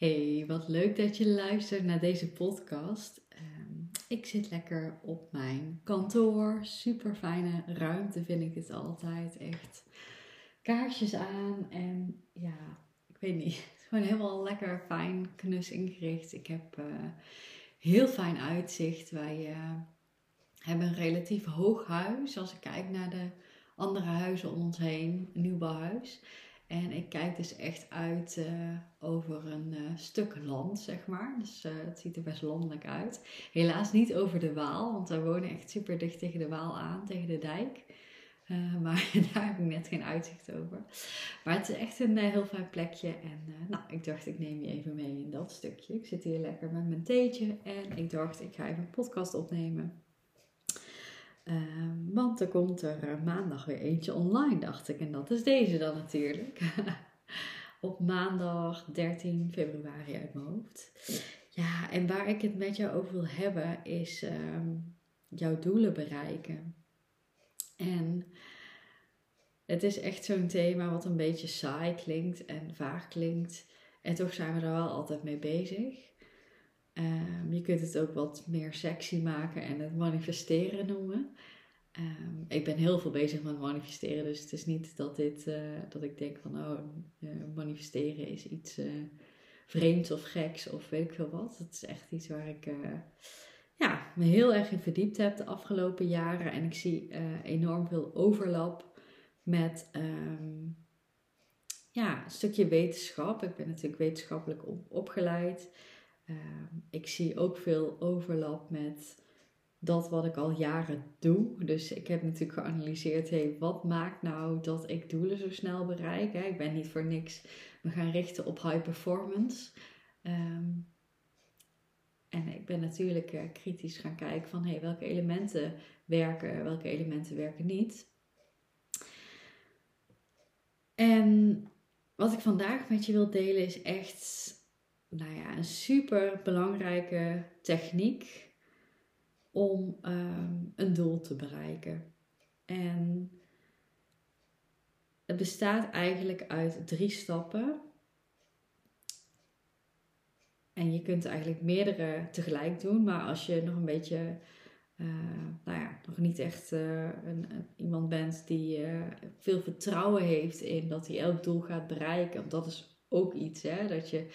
Hey, wat leuk dat je luistert naar deze podcast. Ehm, ik zit lekker op mijn kantoor. Super fijne ruimte vind ik het altijd. Echt kaarsjes aan en ja, ik weet niet. Gewoon helemaal lekker fijn knus ingericht. Ik heb uh, heel fijn uitzicht. Wij uh, hebben een relatief hoog huis. Als ik kijk naar de andere huizen om ons heen, een nieuwbouwhuis. En ik kijk dus echt uit uh, over een uh, stuk land, zeg maar. Dus uh, het ziet er best landelijk uit. Helaas niet over de Waal, want wij wonen echt super dicht tegen de Waal aan, tegen de dijk. maar daar heb ik net geen uitzicht over. Maar het is echt een heel fijn plekje. En nou, ik dacht, ik neem je even mee in dat stukje. Ik zit hier lekker met mijn theetje. En ik dacht, ik ga even een podcast opnemen. Uh, want er komt er uh, maandag weer eentje online, dacht ik. En dat is deze dan natuurlijk. Op maandag 13 februari uit mijn hoofd. Ja, en waar ik het met jou over wil hebben is uh, jouw doelen bereiken. En het is echt zo'n thema wat een beetje saai klinkt en vaag klinkt. En toch zijn we er wel altijd mee bezig. Um, je kunt het ook wat meer sexy maken en het manifesteren noemen. Um, ik ben heel veel bezig met manifesteren, dus het is niet dat, dit, uh, dat ik denk van oh, uh, manifesteren is iets uh, vreemds of geks of weet ik veel wat. Het is echt iets waar ik ja, me heel erg in verdiept heb de afgelopen jaren. En ik zie enorm veel overlap met um, ja, een stukje wetenschap. Ik ben natuurlijk wetenschappelijk op, opgeleid. Ehm, ik zie ook veel overlap met dat wat ik al jaren doe. Dus ik heb natuurlijk geanalyseerd, hey, wat maakt nou dat ik doelen zo snel bereik? Ik ben niet voor niks me gaan richten op high performance. Um, en ik ben natuurlijk uh, kritisch gaan kijken van hey, welke elementen werken, welke elementen werken niet. En wat ik vandaag met je wil delen is echt nou ja, een super belangrijke techniek om um, een doel te bereiken. En het bestaat eigenlijk uit drie stappen. En je kunt eigenlijk meerdere tegelijk doen, maar als je nog een beetje, uh, nou ja, nog niet echt uh, een, iemand bent die uh, veel vertrouwen heeft in dat hij elk doel gaat bereiken, want dat is ook iets, hè, dat je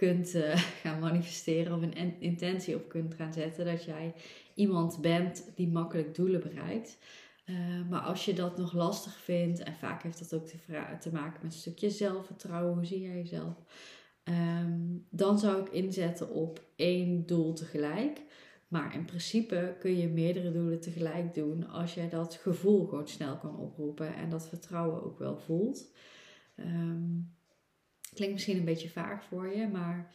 kunt uh, gaan manifesteren of een intentie op kunt gaan zetten. Dat jij iemand bent die makkelijk doelen bereikt. Uh, maar als je dat nog lastig vindt, en vaak heeft dat ook te, te maken met een stukje zelfvertrouwen, hoe zie jij jezelf? Um, dan zou ik inzetten op één doel tegelijk. Maar in principe kun je meerdere doelen tegelijk doen als jij dat gevoel gewoon snel kan oproepen en dat vertrouwen ook wel voelt. Um, Klinkt misschien een beetje vaag voor je, maar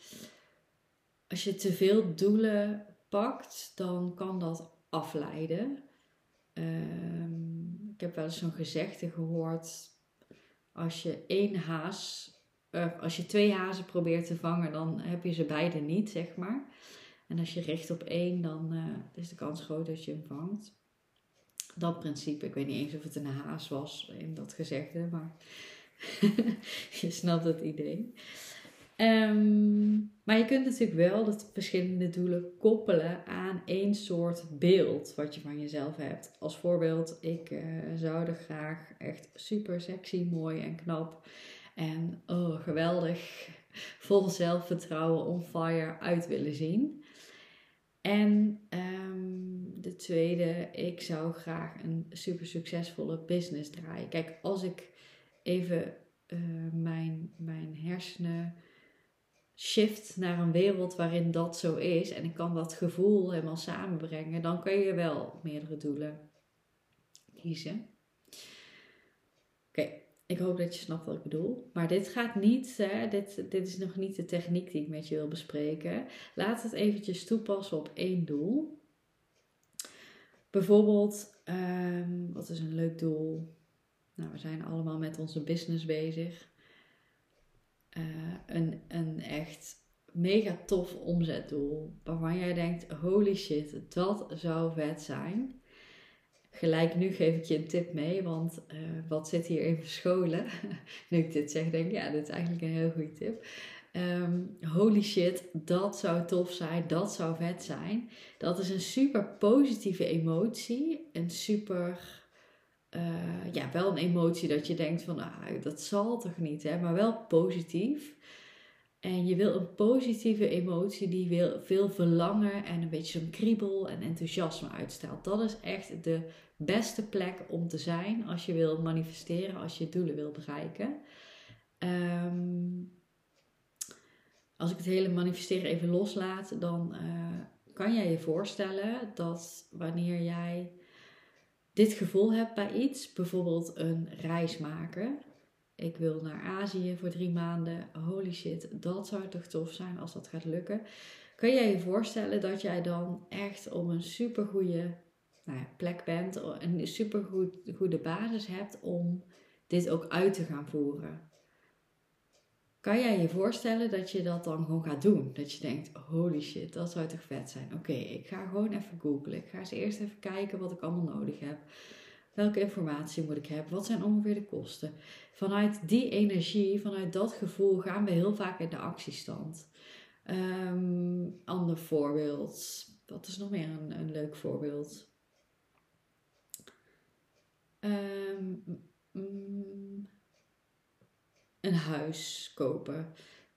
als je te veel doelen pakt, dan kan dat afleiden. Um, ik heb wel eens zo'n gezegde gehoord: als je één haas, uh, als je twee hazen probeert te vangen, dan heb je ze beide niet, zeg maar. En als je richt op één, dan uh, is de kans groot dat je hem vangt. Dat principe, ik weet niet eens of het een haas was in dat gezegde, maar je snapt het idee. Um, maar je kunt natuurlijk wel de verschillende doelen koppelen aan één soort beeld wat je van jezelf hebt. Als voorbeeld, ik uh, zou er graag echt super sexy, mooi en knap en oh, geweldig, vol zelfvertrouwen, on fire uit willen zien. En um, de tweede, ik zou graag een super succesvolle business draaien. Kijk, als ik even uh, mijn, mijn hersenen shift naar een wereld waarin dat zo is en ik kan dat gevoel helemaal samenbrengen, dan kun je wel meerdere doelen kiezen. Oké, ik hoop dat je snapt wat ik bedoel. Maar dit gaat niet, hè, dit, dit is nog niet de techniek die ik met je wil bespreken. Laat het eventjes toepassen op één doel. Bijvoorbeeld, um, wat is een leuk doel? Nou, we zijn allemaal met onze business bezig. Uh, een, een echt mega tof omzetdoel. Waarvan jij denkt, holy shit, dat zou vet zijn. Gelijk nu geef ik je een tip mee, want uh, wat zit hier in verscholen? nu ik dit zeg, denk ik, ja, dit is eigenlijk een heel goede tip. Um, holy shit, dat zou tof zijn, dat zou vet zijn. Dat is een super positieve emotie. Een super, uh, ja, wel een emotie dat je denkt van, ah, dat zal toch niet, hè? maar wel positief. En je wil een positieve emotie die wil veel verlangen en een beetje zo'n kriebel en enthousiasme uitstraalt. Dat is echt de beste plek om te zijn als je wil manifesteren, als je doelen wil bereiken. Um, als ik het hele manifesteren even loslaat, dan uh, kan jij je voorstellen dat wanneer jij dit gevoel hebt bij iets, bijvoorbeeld een reis maken. Ik wil naar Azië voor drie maanden. Holy shit, dat zou toch tof zijn als dat gaat lukken. Kun jij je voorstellen dat jij dan echt op een super goede nou ja, plek bent, een super goede basis hebt om dit ook uit te gaan voeren? Kan jij je voorstellen dat je dat dan gewoon gaat doen? Dat je denkt, holy shit, dat zou toch vet zijn. Oké, ik ga gewoon even googlen. Ik ga eens eerst even kijken wat ik allemaal nodig heb. Welke informatie moet ik hebben? Wat zijn ongeveer de kosten? Vanuit die energie, vanuit dat gevoel gaan we heel vaak in de actiestand. Um, ander voorbeeld. Wat is nog meer een, een leuk voorbeeld? Um, een huis kopen.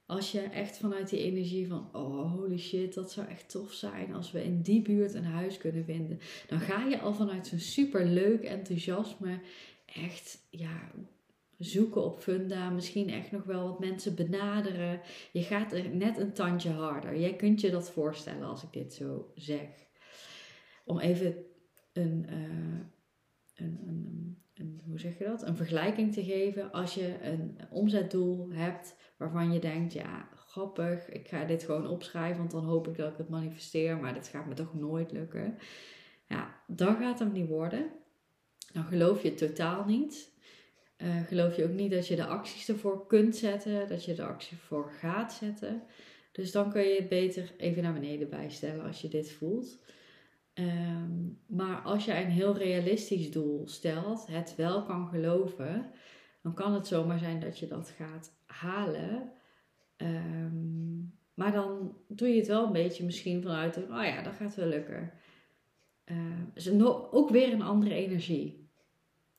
Als je echt vanuit die energie van, oh holy shit, dat zou echt tof zijn als we in die buurt een huis kunnen vinden. Dan ga je al vanuit zo'n super leuk enthousiasme echt, ja, zoeken op funda. Misschien echt nog wel wat mensen benaderen. Je gaat er net een tandje harder. Jij kunt je dat voorstellen als ik dit zo zeg. Om even een, uh, een, hoe zeg je dat? Een vergelijking te geven als je een omzetdoel hebt waarvan je denkt, ja, grappig, ik ga dit gewoon opschrijven, want dan hoop ik dat ik het manifesteer, maar dit gaat me toch nooit lukken. Ja, dan gaat het niet worden. Dan geloof je het totaal niet. Uh, geloof je ook niet dat je de acties ervoor kunt zetten, dat je de actie voor gaat zetten. Dus dan kun je het beter even naar beneden bijstellen als je dit voelt. Ehm, maar als je een heel realistisch doel stelt, het wel kan geloven, dan kan het zomaar zijn dat je dat gaat halen. Ehm, maar dan doe je het wel een beetje misschien vanuit, oh ja, dat gaat wel lukken. Uh, ook weer een andere energie.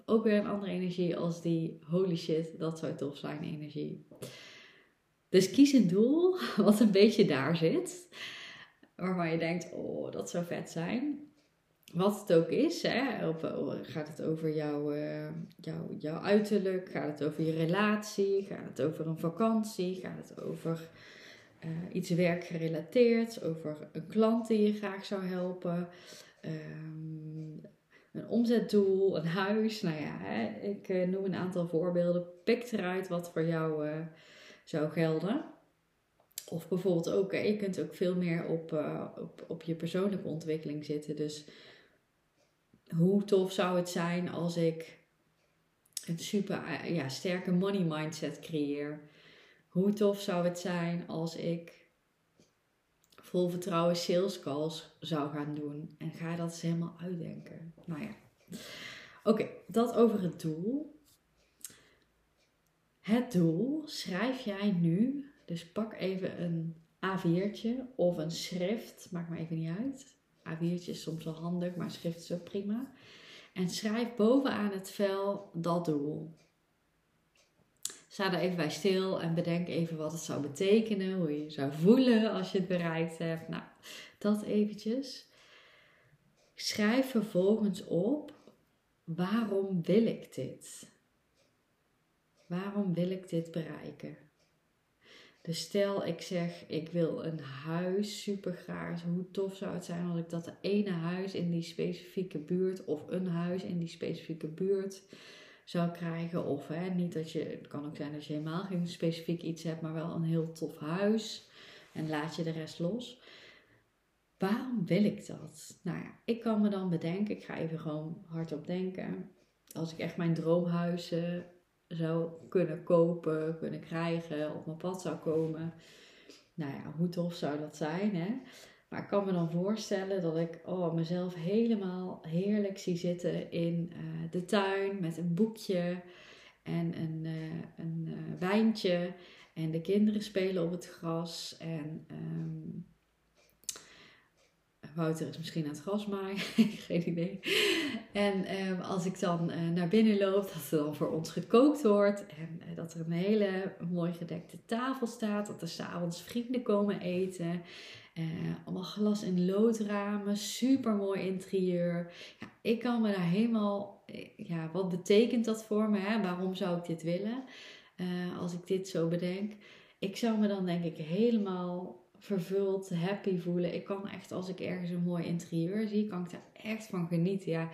Ook weer een andere energie als die holy shit, dat zou tof zijn energie. Dus kies een doel wat een beetje daar zit waarvan je denkt, oh, dat zou vet zijn. Wat het ook is, hè? Oh, gaat het over jouw, uh, jouw, jouw uiterlijk, gaat het over je relatie, gaat het over een vakantie, gaat het over uh, iets werkgerelateerd, over een klant die je graag zou helpen, um, een omzetdoel, een huis. Nou ja, hè? ik uh, noem een aantal voorbeelden. Pik eruit wat voor jou zou gelden. Of bijvoorbeeld ook, je kunt ook veel meer op, op, op je persoonlijke ontwikkeling zitten. Dus hoe tof zou het zijn als ik een super eh, ja, sterke money mindset creëer? Hoe tof zou het zijn als ik vol vertrouwen sales calls zou gaan doen? En ga dat eens helemaal uitdenken. Nou ja. Oké, dat over het doel. Het doel schrijf jij nu dus pak even een A4'tje of een schrift, maakt me even niet uit. A4'tje is soms wel handig, maar schrift is ook prima. En schrijf bovenaan het vel dat doel. Sta er even bij stil en bedenk even wat het zou betekenen, hoe je je zou voelen als je het bereikt hebt. Nou, dat eventjes. Schrijf vervolgens op, waarom wil ik dit? Waarom wil ik dit bereiken? Stel ik zeg, ik wil een huis super graag. Hoe tof zou het zijn als ik dat ene huis in die specifieke buurt of een huis in die specifieke buurt zou krijgen. Of hè, niet dat je, het kan ook zijn dat je helemaal geen specifiek iets hebt, maar wel een heel tof huis. En laat je de rest los. Waarom wil ik dat? Nou ja, ik kan me dan bedenken, ik ga even gewoon hardop denken. Als ik echt mijn droomhuizen zou kunnen kopen, kunnen krijgen, op mijn pad zou komen. Nou ja, hoe tof zou dat zijn, hè? Maar ik kan me dan voorstellen dat ik oh, mezelf helemaal heerlijk zie zitten in uh, de tuin met een boekje en een, uh, een uh, wijntje. En de kinderen spelen op het gras. En um, Wouter is misschien aan het gras maaien, geen idee. En um, als ik dan naar binnen loop, dat er dan voor ons gekookt wordt. En dat er een hele mooi gedekte tafel staat. Dat er s'avonds vrienden komen eten. Uh, allemaal glas- en loodramen, super mooi interieur. Ik kan me daar helemaal, ja, wat betekent dat voor me? Hè? Waarom zou ik dit willen? Als ik dit zo bedenk. Ik zou me dan denk ik helemaal vervuld, happy voelen. Ik kan echt, als ik ergens een mooi interieur zie, kan ik daar echt van genieten. Ja,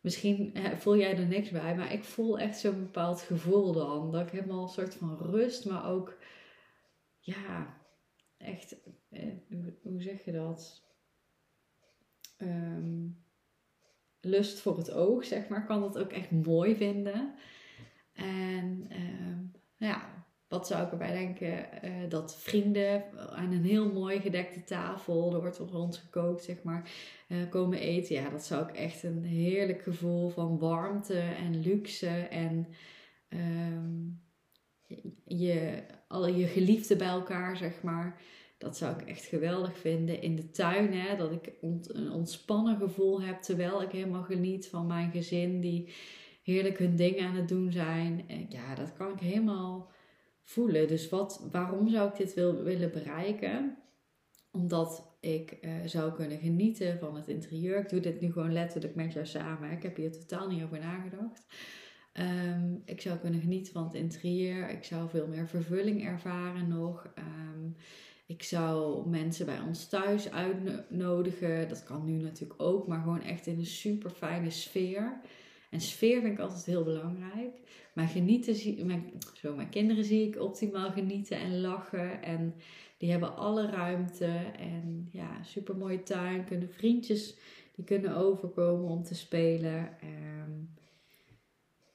misschien voel jij er niks bij, maar ik voel echt zo'n bepaald gevoel dan. Dat ik helemaal een soort van rust, maar ook, ja, echt, eh, hoe zeg je dat? Um, lust voor het oog, zeg maar, kan dat ook echt mooi vinden. En um, ja, wat zou ik erbij denken? Uh, dat vrienden aan een heel mooi gedekte tafel, er wordt op ons gekookt, zeg maar, uh, komen eten. Ja, dat zou ik echt een heerlijk gevoel van warmte en luxe en um, je, alle je geliefden bij elkaar, zeg maar. Dat zou ik echt geweldig vinden. In de tuin, hè, dat ik een ontspannen gevoel heb terwijl ik helemaal geniet van mijn gezin die heerlijk hun dingen aan het doen zijn. En ja, dat kan ik helemaal voelen. Dus wat, waarom zou ik dit wil, willen bereiken? Omdat ik uh, zou kunnen genieten van het interieur. Ik doe dit nu gewoon letterlijk met jou samen. Ik heb hier totaal niet over nagedacht. Um, ik zou kunnen genieten van het interieur. Ik zou veel meer vervulling ervaren nog. Um, ik zou mensen bij ons thuis uitnodigen. Dat kan nu natuurlijk ook, maar gewoon echt in een super fijne sfeer. En sfeer vind ik altijd heel belangrijk. Maar genieten, mijn, zo, mijn kinderen zie ik optimaal genieten en lachen. En die hebben alle ruimte. En ja, super mooie tuin. Kunnen vriendjes die kunnen overkomen om te spelen. Um,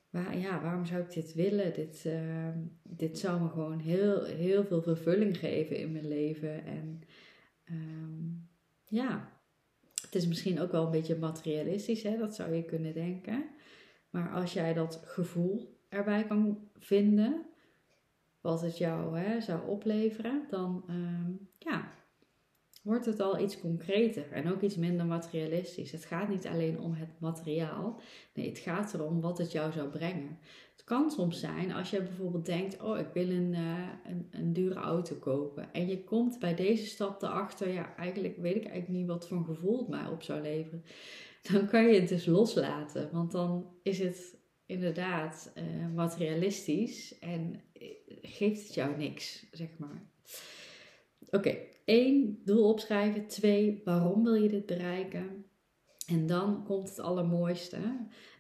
waar, ja, waarom zou ik dit willen? Dit, uh, dit zou me gewoon heel, heel veel vervulling geven in mijn leven. En um, ja, het is misschien ook wel een beetje materialistisch, hè? dat zou je kunnen denken. Maar als jij dat gevoel erbij kan vinden, wat het jou hè, zou opleveren, dan um, ja, wordt het al iets concreter en ook iets minder materialistisch. Het gaat niet alleen om het materiaal, nee, het gaat erom wat het jou zou brengen. Het kan soms zijn als je bijvoorbeeld denkt: Oh, ik wil een, uh, een, een, dure auto kopen. En je komt bij deze stap erachter: Ja, eigenlijk weet ik eigenlijk niet wat voor gevoel het mij op zou leveren. Dan kan je het dus loslaten, want dan is het inderdaad uh, materialistisch en eh, geeft het jou niks, zeg maar. Oké, één, doel opschrijven. Twee, waarom wil je dit bereiken? En dan komt het allermooiste.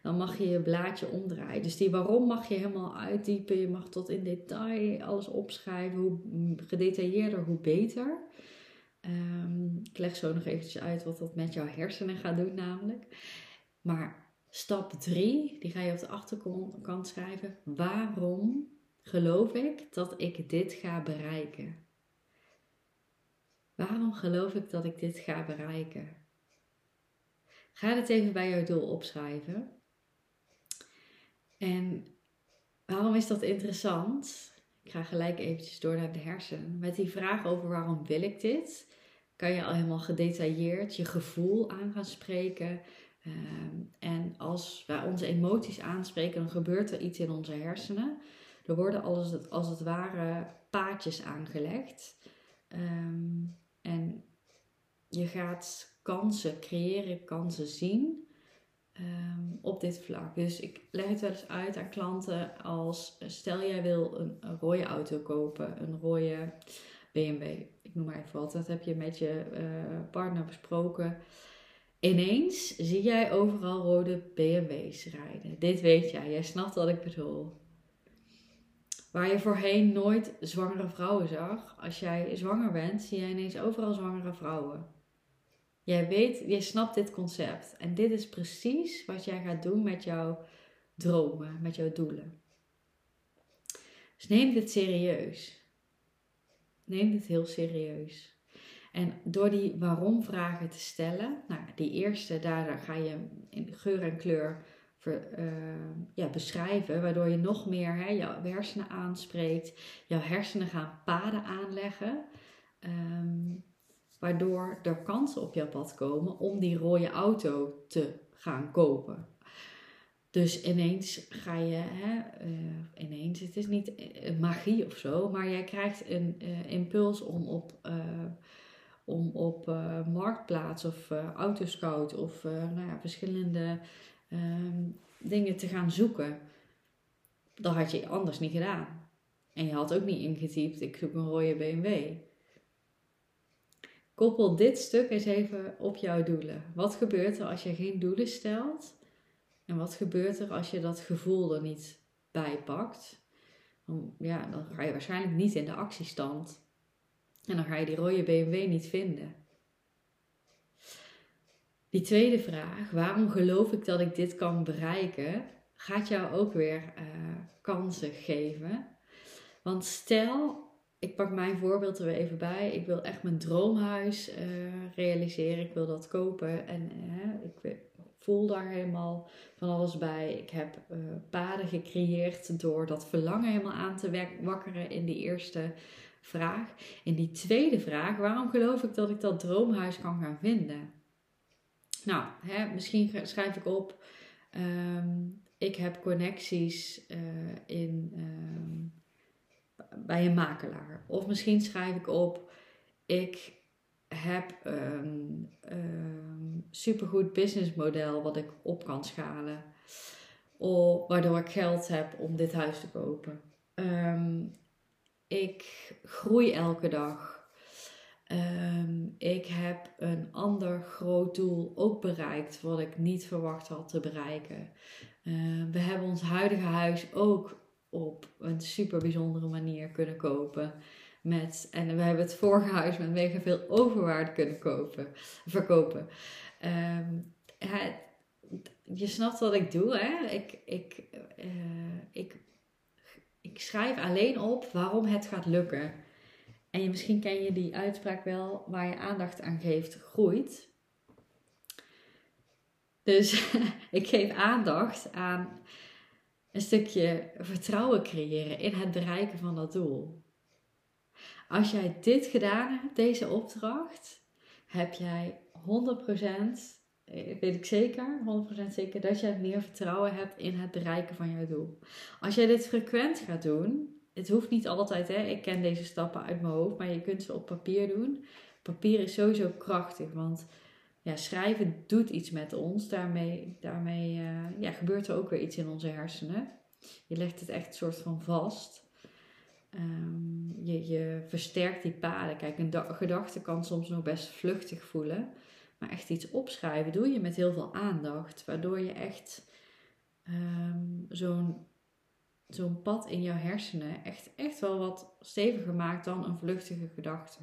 Dan mag je je blaadje omdraaien. Dus die waarom mag je helemaal uitdiepen. Je mag tot in detail alles opschrijven. Hoe gedetailleerder, hoe beter. Um, ik leg zo nog eventjes uit wat dat met jouw hersenen gaat doen namelijk. Maar stap 3, die ga je op de achterkant schrijven. Waarom geloof ik dat ik dit ga bereiken? Waarom geloof ik dat ik dit ga bereiken? Ga dit even bij jouw doel opschrijven. En waarom is dat interessant? Ik ga gelijk eventjes door naar de hersenen. Met die vraag over waarom wil ik dit, kan je al helemaal gedetailleerd je gevoel aan gaan spreken. Ehm, en als wij onze emoties aanspreken, dan gebeurt er iets in onze hersenen. Er worden als het, als het ware paadjes aangelegd. Um, en je gaat kansen creëren, kansen zien um, op dit vlak. Dus ik leg het wel eens uit aan klanten als stel jij wil een, rode auto kopen, een rode BMW. Ik noem maar even wat. Dat heb je met je uh, partner besproken. Ineens zie jij overal rode BMW's rijden. Dit weet jij, jij snapt wat ik bedoel. Waar je voorheen nooit zwangere vrouwen zag, als jij zwanger bent, zie jij ineens overal zwangere vrouwen. Jij weet, je snapt dit concept. En dit is precies wat jij gaat doen met jouw dromen, met jouw doelen. Dus neem dit serieus. Neem dit heel serieus. En door die waarom-vragen te stellen, nou, die eerste, daar ga je in geur en kleur uh, ja, beschrijven, waardoor je nog meer hè, jouw hersenen aanspreekt, jouw hersenen gaan paden aanleggen, um, waardoor er kansen op jouw pad komen om die rode auto te gaan kopen. Dus ineens ga je, hè, uh, ineens, het is niet magie of zo, maar jij krijgt een impuls om op om op uh, Marktplaats of uh, Autoscout of uh, nou ja, verschillende ehm, dingen te gaan zoeken. Dat had je anders niet gedaan. En je had ook niet ingetypt, ik zoek een rode BMW. Koppel dit stuk eens even op jouw doelen. Wat gebeurt er als je geen doelen stelt? En wat gebeurt er als je dat gevoel er niet bij pakt? Ja, dan ga je waarschijnlijk niet in de actiestand. En dan ga je die rode BMW niet vinden. Die tweede vraag, waarom geloof ik dat ik dit kan bereiken, gaat jou ook weer uh, kansen geven. Want stel, ik pak mijn voorbeeld er weer even bij. Ik wil echt mijn droomhuis uh, realiseren. Ik wil dat kopen en uh, ik voel daar helemaal van alles bij. Ik heb paden gecreëerd door dat verlangen helemaal aan te wakkeren in die eerste vraag. En die tweede vraag, waarom geloof ik dat ik dat droomhuis kan gaan vinden? Nou, hè, misschien schrijf ik op, ehm, ik heb connecties uh, in, um, bij een makelaar. Of misschien schrijf ik op, ik heb een um, supergoed businessmodel wat ik op kan schalen. Waardoor ik geld heb om dit huis te kopen. Um, ik groei elke dag. Ehm, ik heb een ander groot doel ook bereikt wat ik niet verwacht had te bereiken. Ehm, we hebben ons huidige huis ook op een super bijzondere manier kunnen kopen. Met, en we hebben het vorige huis met mega veel overwaarde kunnen kopen, verkopen. Um, je snapt wat ik doe, hè? Ik, ik, uh, ik ik schrijf alleen op waarom het gaat lukken. En misschien ken je die uitspraak wel, waar je aandacht aan geeft, groeit. Dus ik geef aandacht aan een stukje vertrouwen creëren in het bereiken van dat doel. Als jij dit gedaan hebt, deze opdracht, heb jij 100% eh, weet ik zeker, 100% zeker, dat jij meer vertrouwen hebt in het bereiken van jouw doel. Als jij dit frequent gaat doen, het hoeft niet altijd, hè, ik ken deze stappen uit mijn hoofd, maar je kunt ze op papier doen. Papier is sowieso krachtig, want ja, schrijven doet iets met ons. Daarmee, daarmee uh, ja, gebeurt er ook weer iets in onze hersenen. Je legt het echt soort van vast. Um, je, versterkt die paden. Kijk, een gedachte kan soms nog best vluchtig voelen. Maar echt iets opschrijven doe je met heel veel aandacht. Waardoor je echt um, zo'n zo'n pad in jouw hersenen echt, echt wel wat steviger maakt dan een vluchtige gedachte.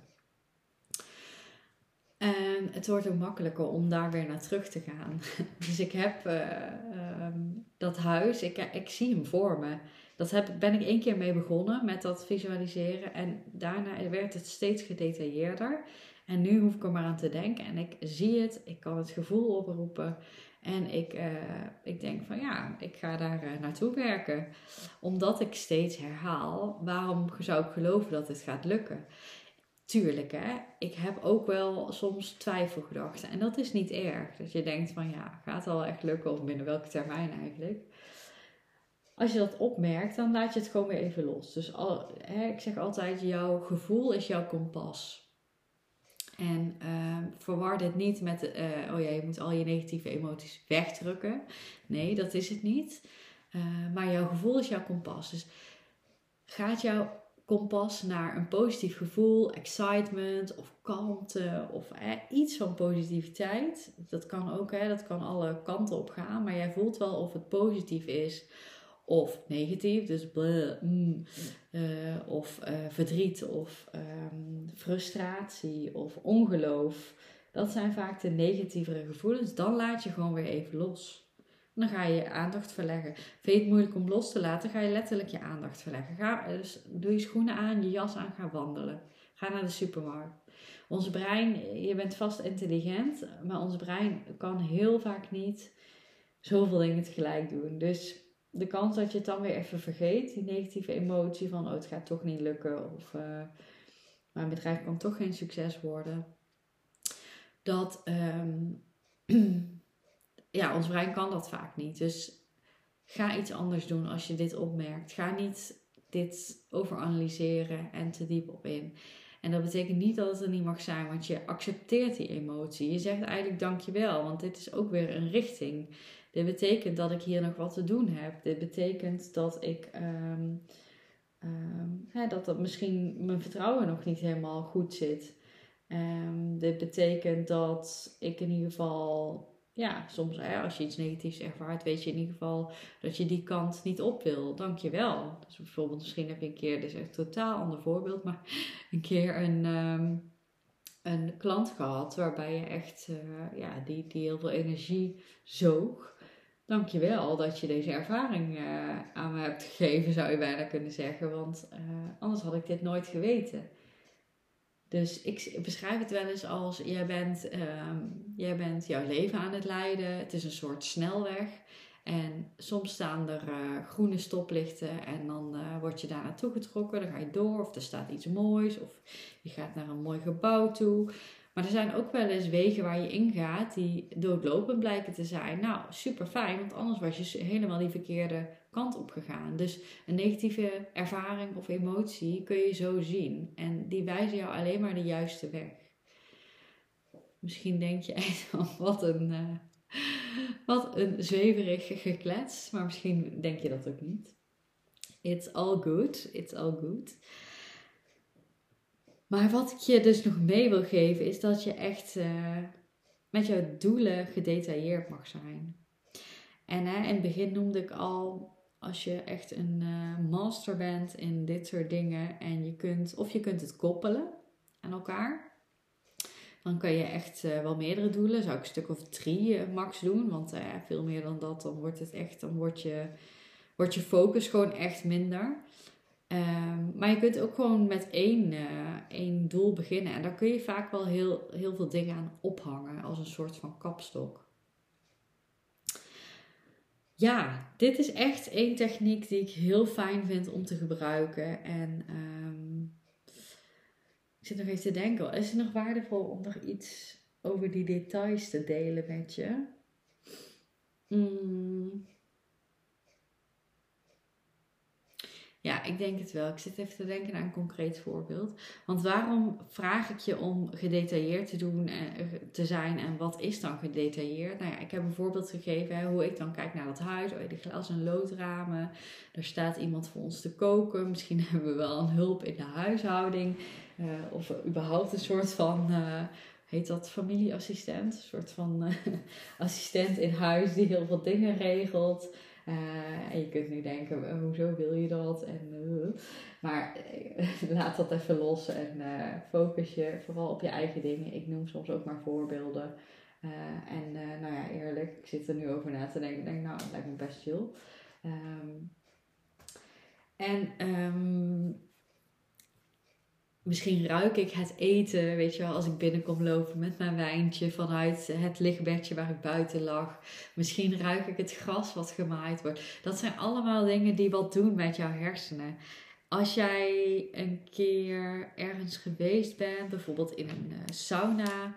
En het wordt ook makkelijker om daar weer naar terug te gaan. Dus ik heb uh, um, dat huis, ik, ik zie hem voor me. Dat heb, ben ik één keer mee begonnen met dat visualiseren. En daarna werd het steeds gedetailleerder. En nu hoef ik er maar aan te denken en ik zie het, ik kan het gevoel oproepen. En ik, uh, ik denk van ja, ik ga daar uh, naartoe werken. Omdat ik steeds herhaal, waarom zou ik geloven dat het gaat lukken? Tuurlijk hè, ik heb ook wel soms twijfelgedachten. En dat is niet erg. Dat je denkt van ja, gaat het al echt lukken of binnen welke termijn eigenlijk? Als je dat opmerkt, dan laat je het gewoon weer even los. Dus al, hè, ik zeg altijd, jouw gevoel is jouw kompas. En uh, verwar dit niet met, uh, oh ja, je moet al je negatieve emoties wegdrukken. Nee, dat is het niet. Uh, maar jouw gevoel is jouw kompas. Dus gaat jouw kompas naar een positief gevoel, excitement of kalmte of iets van positiviteit. Dat kan ook, hè, dat kan alle kanten op gaan, maar jij voelt wel of het positief is of negatief, dus bleh, mm, uh, of uh, verdriet of um, frustratie of ongeloof. Dat zijn vaak de negatievere gevoelens. Dan laat je gewoon weer even los. Dan ga je je aandacht verleggen. Vind je het moeilijk om los te laten, ga je letterlijk je aandacht verleggen. Ga, dus doe je schoenen aan, je jas aan, ga wandelen. Ga naar de supermarkt. Ons brein, je bent vast intelligent, maar ons brein kan heel vaak niet zoveel dingen tegelijk doen. Dus de kans dat je het dan weer even vergeet, die negatieve emotie van oh, het gaat toch niet lukken of uh, mijn bedrijf kan toch geen succes worden. Dat um, ja, ons brein kan dat vaak niet. Dus ga iets anders doen als je dit opmerkt. Ga niet dit overanalyseren en te diep op in. En dat betekent niet dat het er niet mag zijn, want je accepteert die emotie. Je zegt eigenlijk dankjewel, want dit is ook weer een richting. Dit betekent dat ik hier nog wat te doen heb. Dit betekent dat ik. Um, hè, dat dat misschien mijn vertrouwen nog niet helemaal goed zit. Um, dit betekent dat ik in ieder geval. Ja, soms hè, als je iets negatiefs ervaart, weet je in ieder geval dat je die kant niet op wil. Dank je wel. Dus bijvoorbeeld, misschien heb je een keer, dit is echt een totaal ander voorbeeld, maar een keer een, een klant gehad waarbij je echt, uh, ja, die, die heel veel energie zoog. Dankjewel dat je deze ervaring uh, aan me hebt gegeven, zou je bijna kunnen zeggen. Want uh, anders had ik dit nooit geweten. Dus ik beschrijf het wel eens als: jij bent, um, jij bent jouw leven aan het leiden. Het is een soort snelweg. En soms staan er uh, groene stoplichten en dan word je daar naartoe getrokken. Dan ga je door of er staat iets moois of je gaat naar een mooi gebouw toe. Maar er zijn ook wel eens wegen waar je ingaat die doodlopend blijken te zijn. Nou, super fijn, want anders was je helemaal die verkeerde kant op gegaan. Dus een negatieve ervaring of emotie kun je zo zien. En die wijzen jou alleen maar de juiste weg. Misschien denk je echt van wat een, uh, wat een zweverig geklets. Maar misschien denk je dat ook niet. It's all good. It's all good. Maar wat ik je dus nog mee wil geven is dat je echt uh, met jouw doelen gedetailleerd mag zijn. En in het begin noemde ik al, als je echt een uh, master bent in dit soort dingen en je kunt, of je kunt het koppelen aan elkaar. Dan kan je echt uh, wel meerdere doelen, zou ik een stuk of drie max doen. Want veel meer dan dat, dan wordt het echt, dan wordt je, wordt je focus gewoon echt minder. Um, maar je kunt ook gewoon met één, uh, één doel beginnen. En daar kun je vaak wel heel, heel veel dingen aan ophangen als een soort van kapstok. Ja, dit is echt één techniek die ik heel fijn vind om te gebruiken. En um, ik zit nog even te denken, is het nog waardevol om nog iets over die details te delen met je? Mm. Ja, ik denk het wel. Ik zit even te denken naar een concreet voorbeeld. Want waarom vraag ik je om gedetailleerd te doen en eh, te zijn en wat is dan gedetailleerd? Nou ja, ik heb een voorbeeld gegeven hè, hoe ik dan kijk naar dat huis. Oh, de glas- en loodramen. Er staat iemand voor ons te koken. Misschien hebben we wel een hulp in de huishouding. Uh, of überhaupt een soort van. Heet dat familieassistent? Een soort van assistent in huis die heel veel dingen regelt. Uh, en je kunt nu denken, eh, hoezo wil je dat? En, uh, maar laat dat even los en focus je vooral op je eigen dingen. Ik noem soms ook maar voorbeelden. en nou ja, eerlijk, ik zit er nu over na te denken. Ik denk, nou, dat lijkt me best chill. Um, en um, Misschien ruik ik het eten, weet je wel, als ik binnenkom lopen met mijn wijntje vanuit het lichtbedje waar ik buiten lag. Misschien ruik ik het gras wat gemaaid wordt. Dat zijn allemaal dingen die wat doen met jouw hersenen. Als jij een keer ergens geweest bent, bijvoorbeeld in een uh, sauna,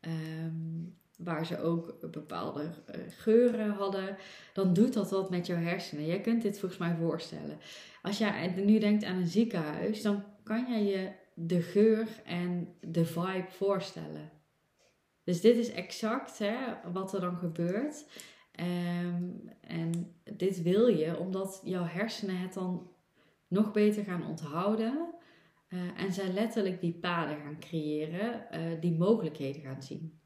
um, waar ze ook bepaalde uh, geuren hadden, dan doet dat wat met jouw hersenen. Jij kunt dit volgens mij voorstellen. Als jij nu denkt aan een ziekenhuis, dan kan jij je de geur en de vibe voorstellen. Dus dit is exact hè, wat er dan gebeurt. Um, en dit wil je omdat jouw hersenen het dan nog beter gaan onthouden. Uh, en zij letterlijk die paden gaan creëren, uh, die mogelijkheden gaan zien.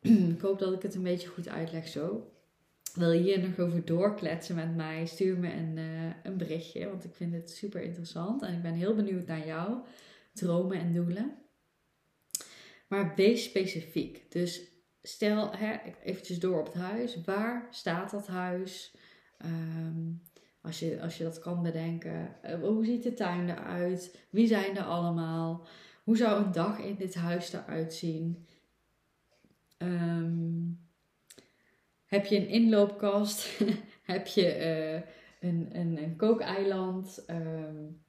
ik hoop dat ik het een beetje goed uitleg zo. Wil je hier nog over doorkletsen met mij? Stuur me een, uh, een berichtje, want ik vind het super interessant. En ik ben heel benieuwd naar jouw dromen en doelen. Maar wees specifiek. Dus stel hè, eventjes door op het huis. Waar staat dat huis? Um, als je, als je dat kan bedenken. Uh, hoe ziet de tuin eruit? Wie zijn er allemaal? Hoe zou een dag in dit huis eruit zien? Um, heb je een inloopkast? heb je uh, een, een, een kookeiland? Um,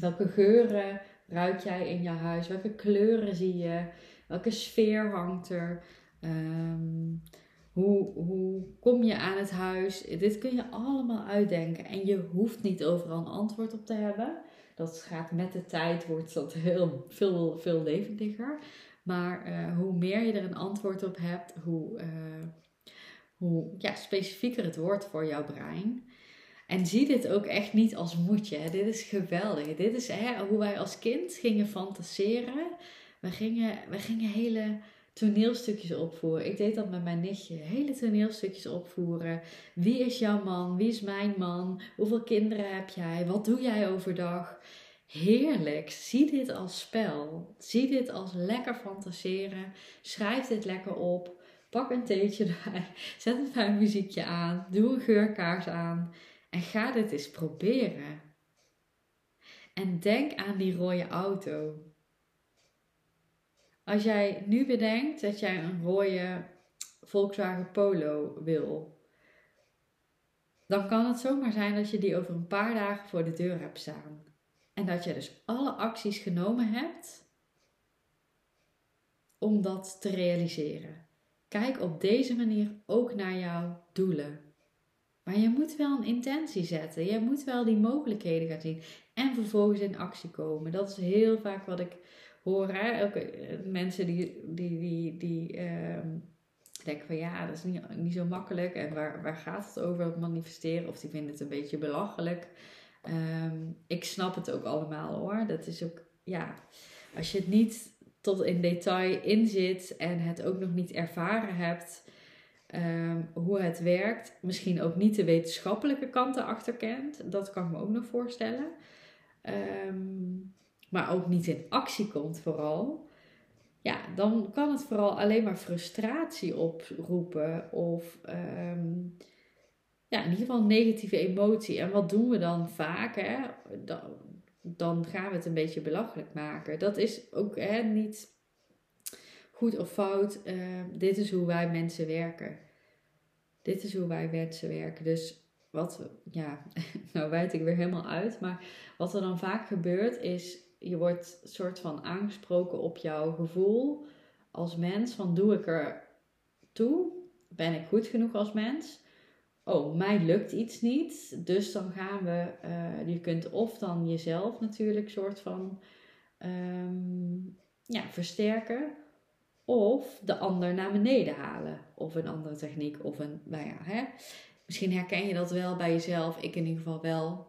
welke geuren ruik jij in je huis? Welke kleuren zie je? Welke sfeer hangt er? Um, hoe, hoe kom je aan het huis? Dit kun je allemaal uitdenken. En je hoeft niet overal een antwoord op te hebben. Dat gaat met de tijd, wordt dat heel veel, veel levendiger. Maar uh, hoe meer je er een antwoord op hebt, hoe, uh, hoe ja, specifieker het wordt voor jouw brein. En zie dit ook echt niet als moedje. Dit is geweldig. Dit is hè, hoe wij als kind gingen fantaseren. We gingen, we gingen hele toneelstukjes opvoeren. Ik deed dat met mijn nichtje. Hele toneelstukjes opvoeren. Wie is jouw man? Wie is mijn man? Hoeveel kinderen heb jij? Wat doe jij overdag? Heerlijk. Zie dit als spel. Zie dit als lekker fantaseren. Schrijf dit lekker op. Pak een theetje erbij. Zet een fijn muziekje aan. Doe een geurkaars aan. En ga dit eens proberen. En denk aan die rode auto. Als jij nu bedenkt dat jij een rode Volkswagen Polo wil, dan kan het zomaar zijn dat je die over een paar dagen voor de deur hebt staan. En dat je dus alle acties genomen hebt om dat te realiseren. Kijk op deze manier ook naar jouw doelen. Maar je moet wel een intentie zetten. Je moet wel die mogelijkheden gaan zien. En vervolgens in actie komen. Dat is heel vaak wat ik horen. Ook eh, mensen die, die, die, die ehm, denken van ja, dat is niet, niet zo makkelijk. En waar, waar gaat het over, manifesteren? Of die vinden het een beetje belachelijk. Ehm, ik snap het ook allemaal hoor. Dat is ook, ja, als je het niet tot in detail inzit en het ook nog niet ervaren hebt. Um, hoe het werkt, misschien ook niet de wetenschappelijke kant erachter kent. Dat kan ik me ook nog voorstellen. Um, maar ook niet in actie komt vooral, ja, dan kan het vooral alleen maar frustratie oproepen of um, ja, in ieder geval negatieve emotie. En wat doen we dan vaak? Hè? Dan, dan gaan we het een beetje belachelijk maken. Dat is ook hè, niet goed of fout. Uh, dit is hoe wij mensen werken. Dit is hoe wij mensen werken. Dus wat, ja, nou wijd ik weer helemaal uit. Maar wat er dan vaak gebeurt is je wordt soort van aangesproken op jouw gevoel als mens. Van doe ik er toe? Ben ik goed genoeg als mens? Oh, mij lukt iets niet. Dus dan gaan we, uh, je kunt of dan jezelf natuurlijk soort van um, ja, versterken. Of de ander naar beneden halen. Of een andere techniek. Of een, nou ja, hè. Misschien herken je dat wel bij jezelf. Ik in ieder geval wel.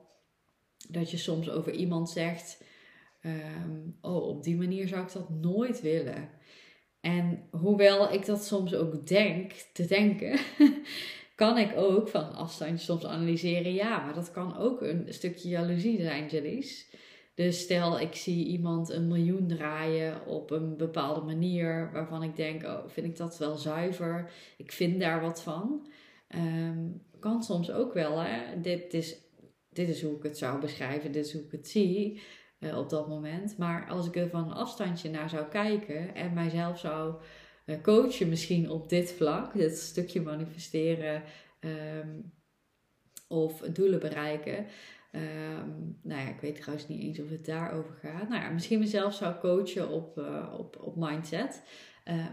Dat je soms over iemand zegt Um, oh, op die manier zou ik dat nooit willen. En hoewel ik dat soms ook denk, te denken, kan ik ook van afstand soms analyseren. Ja, maar dat kan ook een stukje jaloezie zijn, Jalies. Dus stel, ik zie iemand een miljoen draaien op een bepaalde manier waarvan ik denk, oh, vind ik dat wel zuiver? Ik vind daar wat van. Um, kan soms ook wel, hè? Dit is, dit is hoe ik het zou beschrijven, dit is hoe ik het zie. Eh, op dat moment. Maar als ik er van een afstandje naar zou kijken en mijzelf zou coachen, misschien op dit vlak, dit stukje manifesteren um, of doelen bereiken. Um, nou ja, ik weet trouwens niet eens of het daarover gaat. Nou ja, misschien mezelf zou coachen op, uh, op, op mindset.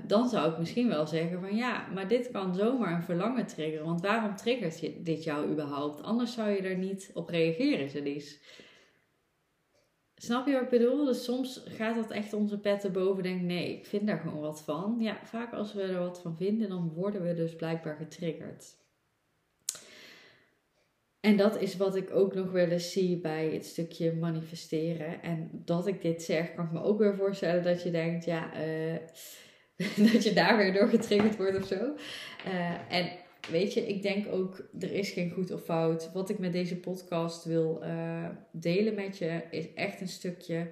dan zou ik misschien wel zeggen van ja, maar dit kan zomaar een verlangen triggeren. Want waarom triggert dit jou überhaupt? Anders zou je er niet op reageren, Celise. Snap je wat ik bedoel? Dus soms gaat dat echt onze pet boven. Denk nee, ik vind daar gewoon wat van. Ja, vaak als we er wat van vinden, dan worden we dus blijkbaar getriggerd. En dat is wat ik ook nog wel eens zie bij het stukje manifesteren. En dat ik dit zeg, kan ik me ook weer voorstellen dat je denkt, ja, uh, dat je daar weer door getriggerd wordt of zo. Uh, en weet je, ik denk ook, er is geen goed of fout. Wat ik met deze podcast wil uh, delen met je, is echt een stukje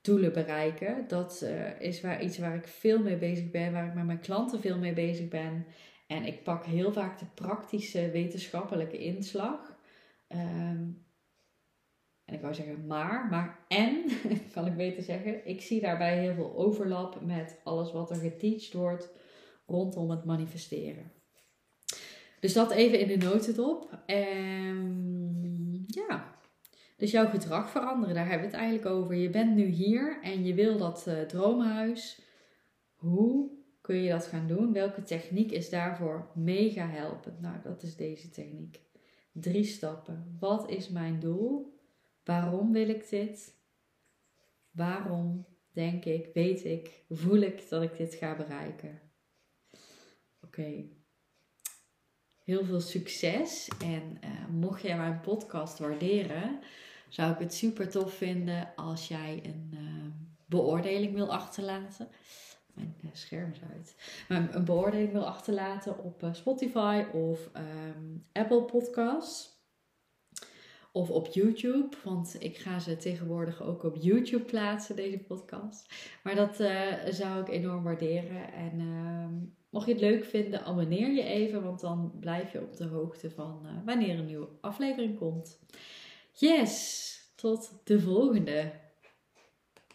doelen bereiken. Dat uh, is waar, iets waar ik veel mee bezig ben, waar ik met mijn klanten veel mee bezig ben. En ik pak heel vaak de praktische wetenschappelijke inslag. Um, en ik wou zeggen maar, maar en, kan ik beter zeggen, ik zie daarbij heel veel overlap met alles wat er geteacht wordt rondom het manifesteren. Dus dat even in de notendop. En ja, dus jouw gedrag veranderen, daar hebben we het eigenlijk over. Je bent nu hier en je wil dat uh, droomhuis. Hoe kun je dat gaan doen? Welke techniek is daarvoor mega helpend? Nou, dat is deze techniek. Drie stappen. Wat is mijn doel? Waarom wil ik dit? Waarom denk ik, weet ik, voel ik dat ik dit ga bereiken? Oké. Heel veel succes. En uh, mocht jij mijn podcast waarderen, zou ik het super tof vinden als jij een uh, beoordeling wil achterlaten mijn eh, scherm is uit. Maar een beoordeling wil achterlaten op eh, Spotify of um, Apple Podcasts. Of op YouTube, want ik ga ze tegenwoordig ook op YouTube plaatsen, deze podcast. Maar dat zou ik enorm waarderen. En uh, mocht je het leuk vinden, abonneer je even, want dan blijf je op de hoogte van uh, wanneer een nieuwe aflevering komt. Yes, tot de volgende.